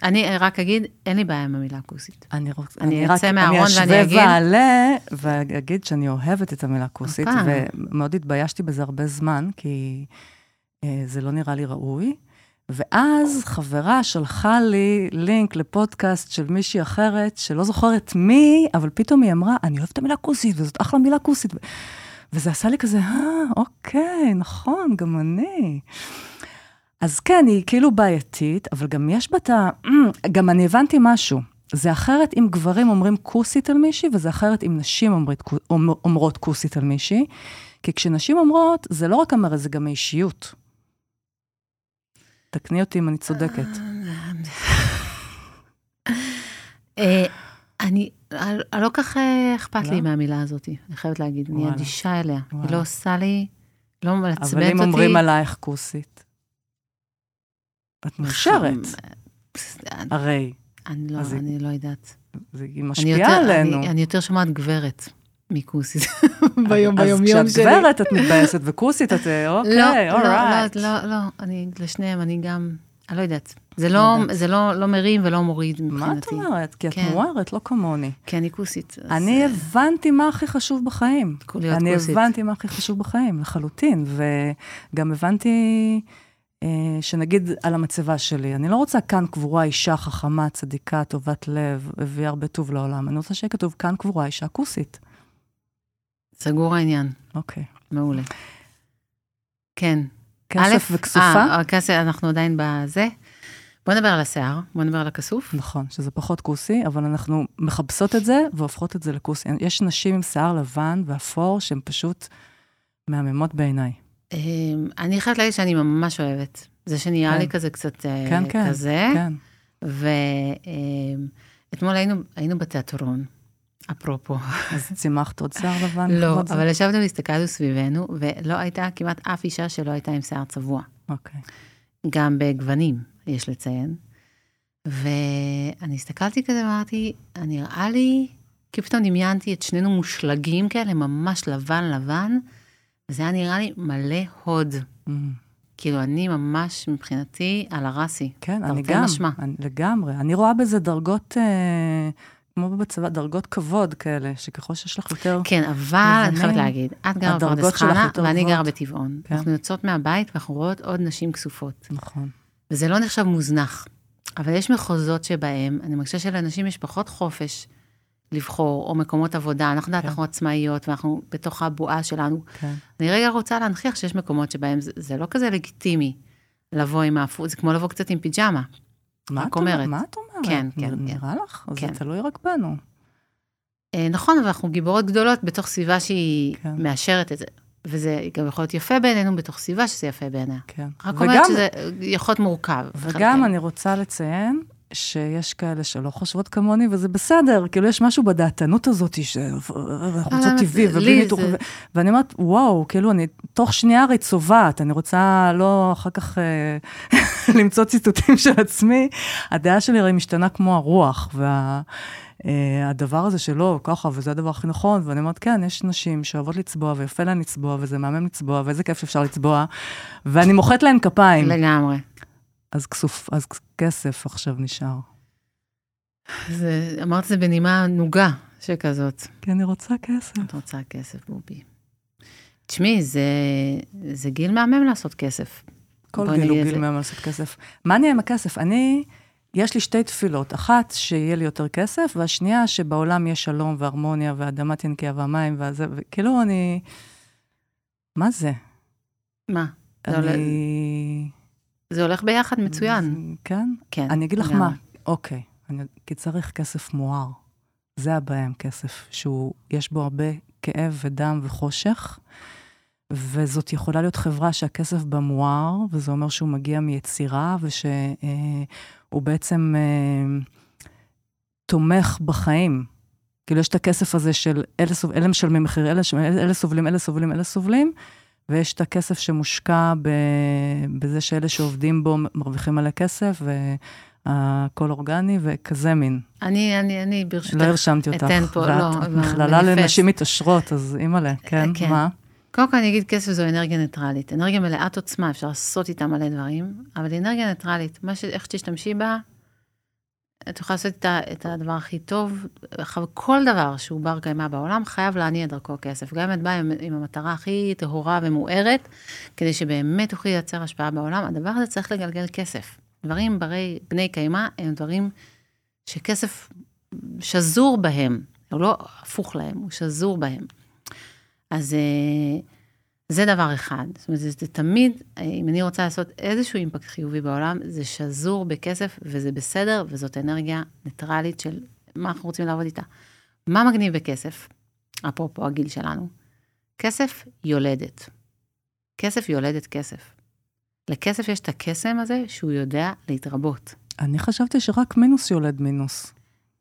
אני רק אגיד, אין לי בעיה עם המילה כוסית. אני, רוצה, אני אצא מהארון ואני אגיד... אני אשווה ואעלה ואגיד שאני אוהבת את המילה כוסית, ומאוד התביישתי בזה הרבה זמן, כי אה, זה לא נראה לי ראוי. ואז חברה שלחה לי לינק לפודקאסט של מישהי אחרת, שלא זוכרת מי, אבל פתאום היא אמרה, אני אוהבת את המילה כוסית, וזאת אחלה מילה כוסית. וזה עשה לי כזה, אה, אוקיי, נכון, גם אני. אז כן, היא כאילו בעייתית, אבל גם יש בה את ה... [clears throat] גם אני הבנתי משהו. זה אחרת אם גברים אומרים כוסית על מישהי, וזה אחרת אם נשים אומרת, אומרות כוסית על מישהי. כי כשנשים אומרות, זה לא רק המראה, זה גם האישיות. תקני אותי אם אני צודקת. אה, אני, לא כך אה, אכפת לי לא? מהמילה הזאת, אני חייבת להגיד. אני אדישה אליה. היא לא עושה לי, לא מעצבנת אותי. אבל אם אומרים עלייך כוסית. את מאושרת. הרי. אני לא, אני לא יודעת. היא משפיעה עלינו. אני יותר שומעת גברת. מכוסית ביום ביום יום שלי. אז כשאת גברת את מתבאסת, וכוסית את, אוקיי, אורייט. לא, לא, לא, לא, אני לשניהם, אני גם, אני לא יודעת. זה לא, זה לא, לא מרים ולא מוריד מבחינתי. מה את אומרת? כי את כן. מוארת, לא כמוני. כי אני כוסית. אני הבנתי מה הכי חשוב בחיים. אני הבנתי מה הכי חשוב בחיים, לחלוטין. וגם הבנתי אה, שנגיד על המצבה שלי, אני לא רוצה כאן קבורה אישה חכמה, צדיקה, טובת לב, הביאה הרבה טוב לעולם. אני רוצה שיהיה כתוב כאן קבורה אישה כוסית. סגור העניין. אוקיי. מעולה. כן. כסף וכסופה? אה, כסף, אנחנו עדיין בזה. בוא נדבר על השיער, בוא נדבר על הכסוף. נכון, שזה פחות כוסי, אבל אנחנו מכבסות את זה והופכות את זה לכוסי. יש נשים עם שיער לבן ואפור שהן פשוט מהממות בעיניי. אמ, אני חייבת להגיד שאני ממש אוהבת. זה שנהיה כן. לי כזה קצת אה, כן, כן, כזה. כן. ואתמול היינו, היינו בתיאטרון, אפרופו. [laughs] אז צימחת עוד שיער לבן? לא, אבל ישבנו והסתכלנו סביבנו, ולא הייתה כמעט אף אישה שלא הייתה עם שיער צבוע. אוקיי. גם בגוונים, יש לציין. ואני הסתכלתי כזה ואמרתי, נראה לי, כי פתאום דמיינתי את שנינו מושלגים כאלה, ממש לבן לבן. וזה היה נראה לי מלא הוד. Mm. כאילו, אני ממש, מבחינתי, על הראסי. כן, אני גם, משמע. אני, לגמרי. אני רואה בזה דרגות, אה, כמו בצבא, דרגות כבוד כאלה, שככל שיש לך יותר... כן, אבל אני חייבת להגיד, את גרה בפרדס חנה, ואני גרה בטבעון. כן. אנחנו יוצאות מהבית ואנחנו רואות עוד נשים כסופות. נכון. וזה לא נחשב מוזנח. אבל יש מחוזות שבהם, אני מרגישה שלאנשים יש פחות חופש לבחור, או מקומות עבודה. אנחנו יודעת, כן. אנחנו עצמאיות, ואנחנו בתוך הבועה שלנו. כן. אני רגע רוצה להנכיח שיש מקומות שבהם זה, זה לא כזה לגיטימי לבוא עם האפור, זה כמו לבוא קצת עם פיג'מה. מה את אומרת? מה את אומרת? כן, כן. נראה כן. לך? כן. זה תלוי רק בנו. אה, נכון, אבל אנחנו גיבורות גדולות בתוך סביבה שהיא כן. מאשרת את זה. וזה גם יכול להיות יפה בעינינו בתוך סביבה שזה יפה בעיניה. כן. רק וגם, אומרת שזה יכול להיות מורכב. וגם אני רוצה לציין שיש כאלה שלא חושבות כמוני, וזה בסדר, כאילו יש משהו בדעתנות הזאת, שאנחנו רוצות טבעי, ובלי ניתוח. ואני אומרת, וואו, כאילו אני תוך שנייה הרי צובעת, אני רוצה לא אחר כך אה, [laughs] למצוא ציטוטים של עצמי, הדעה שלי הרי משתנה כמו הרוח, והדבר אה, הזה שלא, ככה, וזה הדבר הכי נכון, ואני אומרת, כן, יש נשים שאוהבות לצבוע, ויפה להן לצבוע, וזה מהמם לצבוע, ואיזה כיף שאפשר לצבוע, ואני מוחאת להן כפיים. לגמרי. אז, כסוף, אז כסף עכשיו נשאר. זה, אמרת זה בנימה נוגה, שכזאת. כי אני רוצה כסף. את רוצה כסף, בובי. תשמעי, זה, זה גיל מהמם לעשות כסף. כל גיל הוא גיל זה- מהמם לעשות כסף. מה נהיה עם הכסף? אני, יש לי שתי תפילות. אחת, שיהיה לי יותר כסף, והשנייה, שבעולם יהיה שלום והרמוניה, והאדמת ינקיה והמים, והזה, וכאילו אני... מה זה? מה? אני... זה הולך ביחד מצוין. כן? כן. אני אגיד לך. מה, אוקיי, אני, כי צריך כסף מואר. זה הבעיה עם כסף, שהוא, יש בו הרבה כאב ודם וחושך, וזאת יכולה להיות חברה שהכסף בה מואר, וזה אומר שהוא מגיע מיצירה, ושהוא בעצם אה, תומך בחיים. כאילו, יש את הכסף הזה של אלה, סוב, אלה משלמים מחיר, אלה, ש- אלה סובלים, אלה סובלים, אלה סובלים, ויש את הכסף שמושקע בזה שאלה שעובדים בו מרוויחים מלא כסף, והכל אורגני, וכזה מין. אני, אני, אני ברשותך. לא הרשמתי אותך. אתן פה, לא, מכללה. לנשים מתעשרות, אז אימא'לה, כן, כן. מה? קודם כל אני אגיד כסף זו אנרגיה ניטרלית. אנרגיה מלאת עוצמה, אפשר לעשות איתה מלא דברים, אבל אנרגיה ניטרלית. מה ש... איך שתשתמשי בה, את יכולה לעשות את הדבר הכי טוב. כל דבר שהוא בר קיימא בעולם, חייב להניע דרכו כסף. גם אם את באה עם המטרה הכי טהורה ומוארת, כדי שבאמת תוכלי לייצר השפעה בעולם, הדבר הזה צריך לגלגל כסף. דברים ברי, בני קיימא הם דברים שכסף שזור בהם, הוא לא הפוך להם, הוא שזור בהם. אז אה, זה דבר אחד. זאת אומרת, זה, זה תמיד, אם אני רוצה לעשות איזשהו אימפקט חיובי בעולם, זה שזור בכסף, וזה בסדר, וזאת אנרגיה ניטרלית של מה אנחנו רוצים לעבוד איתה. מה מגניב בכסף? אפרופו הגיל שלנו. כסף יולדת. כסף יולדת כסף. לכסף יש את הקסם הזה שהוא יודע להתרבות. אני חשבתי שרק מינוס יולד מינוס.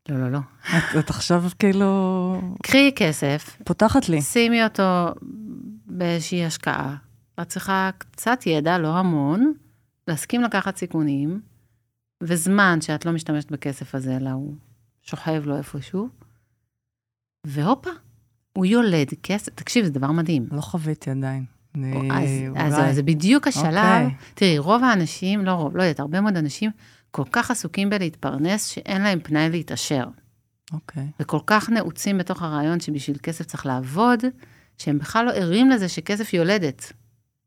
לא, לא, לא. את, את עכשיו כאילו קחי כסף, פותחת לי. שימי אותו באיזושהי השקעה. את צריכה קצת ידע, לא המון, להסכים לקחת סיכונים, וזמן שאת לא משתמשת בכסף הזה, אלא הוא שוכב לו איפשהו, והופה, הוא יולד כסף. תקשיב, זה דבר מדהים. לא חוויתי עדיין. אני, אז, אז אולי. זה, זה בדיוק השלב. אוקיי. תראי, רוב האנשים, לא רוב, לא יודעת, הרבה מאוד אנשים כל כך עסוקים בלהתפרנס, שאין להם פנאי להתעשר. אוקיי. וכל כך נעוצים בתוך הרעיון שבשביל כסף צריך לעבוד, שהם בכלל לא ערים לזה שכסף יולדת,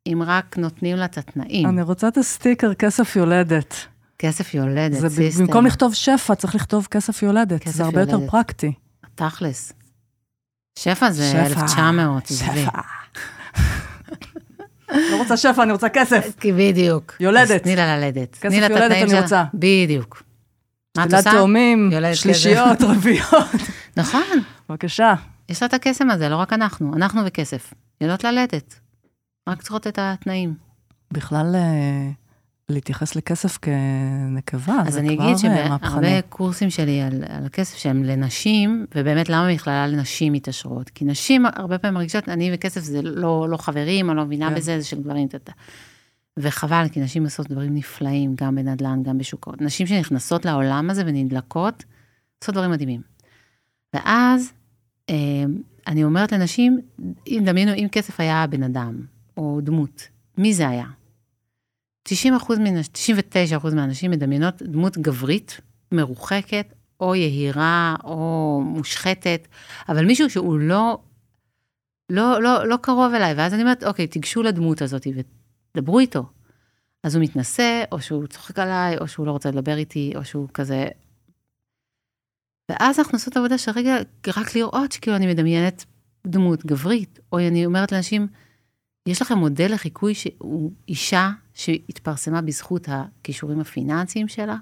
אם רק נותנים לה את התנאים. אני רוצה את הסטיקר כסף יולדת. כסף יולדת, זה סיסטר. במקום לכתוב שפע, צריך לכתוב כסף יולדת. כסף זה הרבה יותר יולדת. פרקטי. תכלס. שפע זה שפע. 1900, עזבי. שפע. לא רוצה שפע, אני רוצה כסף. [laughs] כי בדיוק. יולדת. אז תני לה ללדת. כסף יולדת התנאים אני. רוצה. בדיוק. מה את עושה? תאומים, יולדת שלישיות, רביעיות. נכון, בבקשה. יש לה את הקסם הזה, לא רק אנחנו, אנחנו וכסף. יודעות ללדת. רק צריכות את התנאים. בכלל, אה, להתייחס לכסף כנקבה, אז זה אני כבר אגיד אה, מהפכני. שבהרבה קורסים שלי על, על הכסף שהם לנשים, ובאמת למה מכללה לנשים מתעשרות? כי נשים הרבה פעמים מרגישות, אני וכסף זה לא, לא חברים, אני לא מבינה כן. בזה, זה של גברים. טטה. וחבל, כי נשים עושות דברים נפלאים, גם בנדל"ן, גם בשוק ההון. נשים שנכנסות לעולם הזה ונדלקות, עושות דברים מדהימים. ואז אני אומרת לנשים, דמיינו, אם כסף היה בן אדם, או דמות, מי זה היה? 90 אחוז, 99 אחוז מהנשים מדמיינות דמות גברית, מרוחקת, או יהירה, או מושחתת, אבל מישהו שהוא לא, לא, לא, לא קרוב אליי, ואז אני אומרת, אוקיי, תיגשו לדמות הזאת ודברו איתו. אז הוא מתנשא, או שהוא צוחק עליי, או שהוא לא רוצה לדבר איתי, או שהוא כזה... ואז אנחנו עושות עבודה של רגע, רק לראות שכאילו אני מדמיינת דמות גברית, או אני אומרת לאנשים, יש לכם מודל לחיקוי שהוא אישה שהתפרסמה בזכות הכישורים הפיננסיים שלה?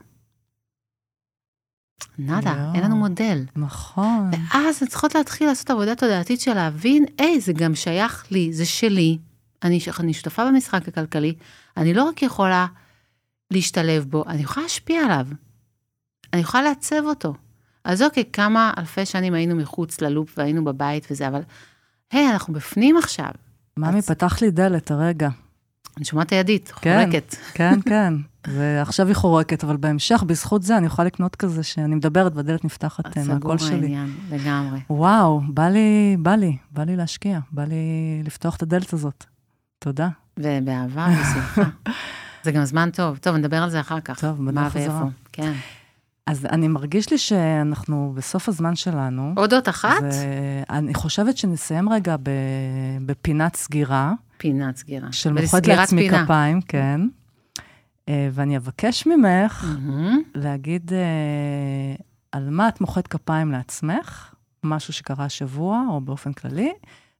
נאדה, יואו. אין לנו מודל. נכון. ואז הן צריכות להתחיל לעשות עבודה תודעתית של להבין, היי, זה גם שייך לי, זה שלי, אני, אני שותפה במשחק הכלכלי, אני לא רק יכולה להשתלב בו, אני יכולה להשפיע עליו. אני יכולה לעצב אותו. אז אוקיי, כמה אלפי שנים היינו מחוץ ללופ והיינו בבית וזה, אבל היי, אנחנו בפנים עכשיו. ממי, אז- פתח לי דלת הרגע. אני שומעת הידית, כן. חורקת. כן, [laughs] כן. ועכשיו היא חורקת, אבל בהמשך, בזכות זה, אני יכולה לקנות כזה שאני מדברת והדלת נפתחת אה, סגור מהקול שלי. העניין, לגמרי. וואו, בא לי, בא לי, בא לי להשקיע, בא לי לפתוח את הדלת הזאת. תודה. ובאהבה ובשמחה. [laughs] זה גם זמן טוב. טוב, נדבר על זה אחר כך. טוב, מה בדרך חזרה. ואיפה. כן. אז אני מרגיש לי שאנחנו בסוף הזמן שלנו. עוד אות אחת? ואני חושבת שנסיים רגע ב... בפינת סגירה. פינת סגירה. של מוחד לעצמי פינה. כפיים, כן. אה, ואני אבקש ממך mm-hmm. להגיד אה, על מה את מוחאת כפיים לעצמך, משהו שקרה השבוע או באופן כללי,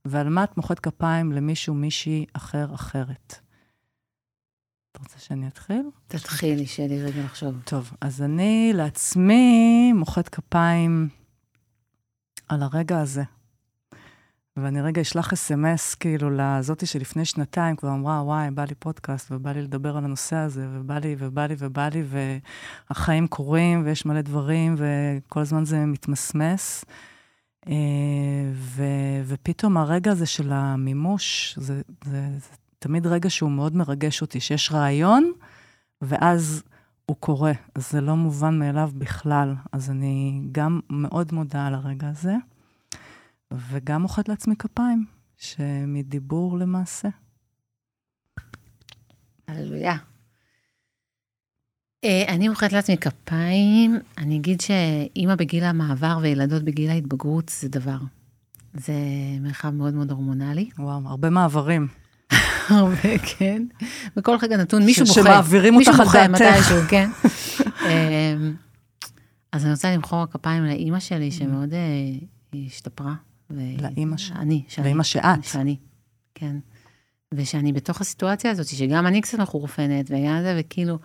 ועל מה את מוחאת כפיים למישהו, מישהי אחר, אחרת. את רוצה שאני אתחיל? תתחילי, שיהיה לי רגע לחשוב. טוב, אז אני לעצמי מוחאת כפיים על הרגע הזה. ואני רגע אשלח אס.אם.אס כאילו לזאתי שלפני שנתיים כבר אמרה, וואי, בא לי פודקאסט ובא לי לדבר על הנושא הזה, ובא לי ובא לי ובא לי, והחיים קורים ויש מלא דברים, וכל הזמן זה מתמסמס. אה, ו, ופתאום הרגע הזה של המימוש, זה, זה, זה תמיד רגע שהוא מאוד מרגש אותי, שיש רעיון, ואז הוא קורה. זה לא מובן מאליו בכלל. אז אני גם מאוד מודה על הרגע הזה. וגם מוחאת לעצמי כפיים, שמדיבור למעשה. הללויה. אה, אני מוחאת לעצמי כפיים, אני אגיד שאימא בגיל המעבר וילדות בגיל ההתבגרות זה דבר. זה מרחב מאוד מאוד הורמונלי. וואו, הרבה מעברים. הרבה, כן. בכל רגע נתון מישהו בוכה. שמעבירים אותך על דעתך. מישהו בוכה מתישהו, כן. [laughs] אמ, אז אני רוצה למחור הכפיים לאימא שלי, שמאוד אה, השתפרה. לאימא ש... אני, שאני. לאימא שאת. שאני, כן. ושאני בתוך הסיטואציה הזאת, שגם אני קצת מחורפנת, וגם זה, וכאילו,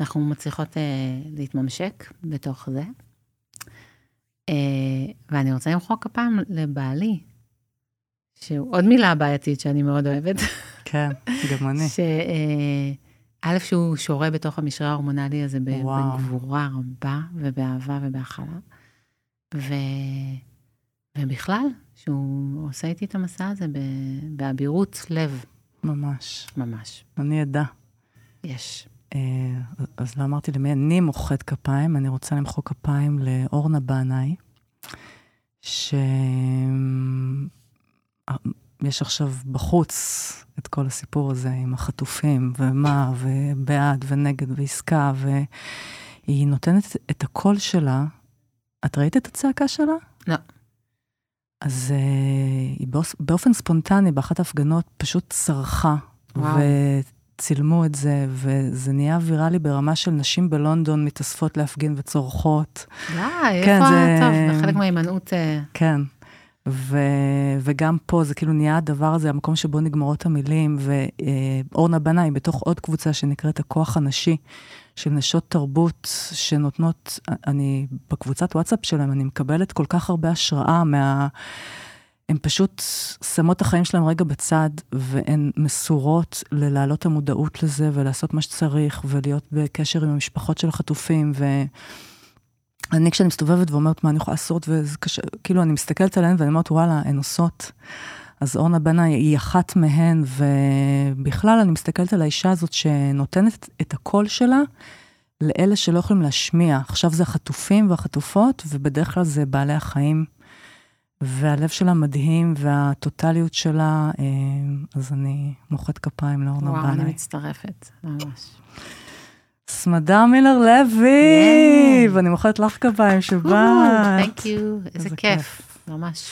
אנחנו מצליחות אה, להתממשק בתוך זה. אה, ואני רוצה למחוא כפיים לבעלי, שהוא עוד מילה בעייתית שאני מאוד אוהבת. [laughs] כן, גם אני. שא', אה, שהוא שורה בתוך המשרה ההורמונלי הזה בגבורה רבה, ובאהבה ובהכלה. ו... ובכלל, שהוא עושה איתי את המסע הזה באבירות לב. ממש. ממש. אני עדה. יש. אה, אז לא אמרתי למי אני מוחאת כפיים, אני רוצה למחוא כפיים לאורנה בנאי, שיש עכשיו בחוץ את כל הסיפור הזה עם החטופים, ומה, ובעד, ונגד, ועסקה, והיא נותנת את הקול שלה. את ראית את הצעקה שלה? לא. אז uh, היא באופ... באופן ספונטני, באחת ההפגנות, פשוט צרחה. וואו. וצילמו את זה, וזה נהיה ויראלי ברמה של נשים בלונדון מתאספות להפגין וצורחות. די, כן, איפה, זה... טוב, זה חלק מההימנעות. אה. כן. ו... וגם פה זה כאילו נהיה הדבר הזה, המקום שבו נגמרות המילים, ואורנה בנאי בתוך עוד קבוצה שנקראת הכוח הנשי, של נשות תרבות שנותנות, אני בקבוצת וואטסאפ שלהם, אני מקבלת כל כך הרבה השראה מה... הן פשוט שמות את החיים שלהם רגע בצד, והן מסורות ללהעלות המודעות לזה ולעשות מה שצריך, ולהיות בקשר עם המשפחות של החטופים, ואני כשאני מסתובבת ואומרת מה אני יכולה לעשות, וזה קשה, כאילו אני מסתכלת עליהן ואני אומרת, וואלה, הן עושות. אז אורנה בנה היא אחת מהן, ובכלל אני מסתכלת על האישה הזאת שנותנת את הקול שלה לאלה שלא יכולים להשמיע. עכשיו זה החטופים והחטופות, ובדרך כלל זה בעלי החיים. והלב שלה מדהים, והטוטליות שלה, אה, אז אני מוחאת כפיים לאורנה בנאי. וואו, אני מצטרפת, ממש. סמדר מילר לוי, ואני מוחאת לך כפיים שבאת. תודה, איזה כיף, ממש.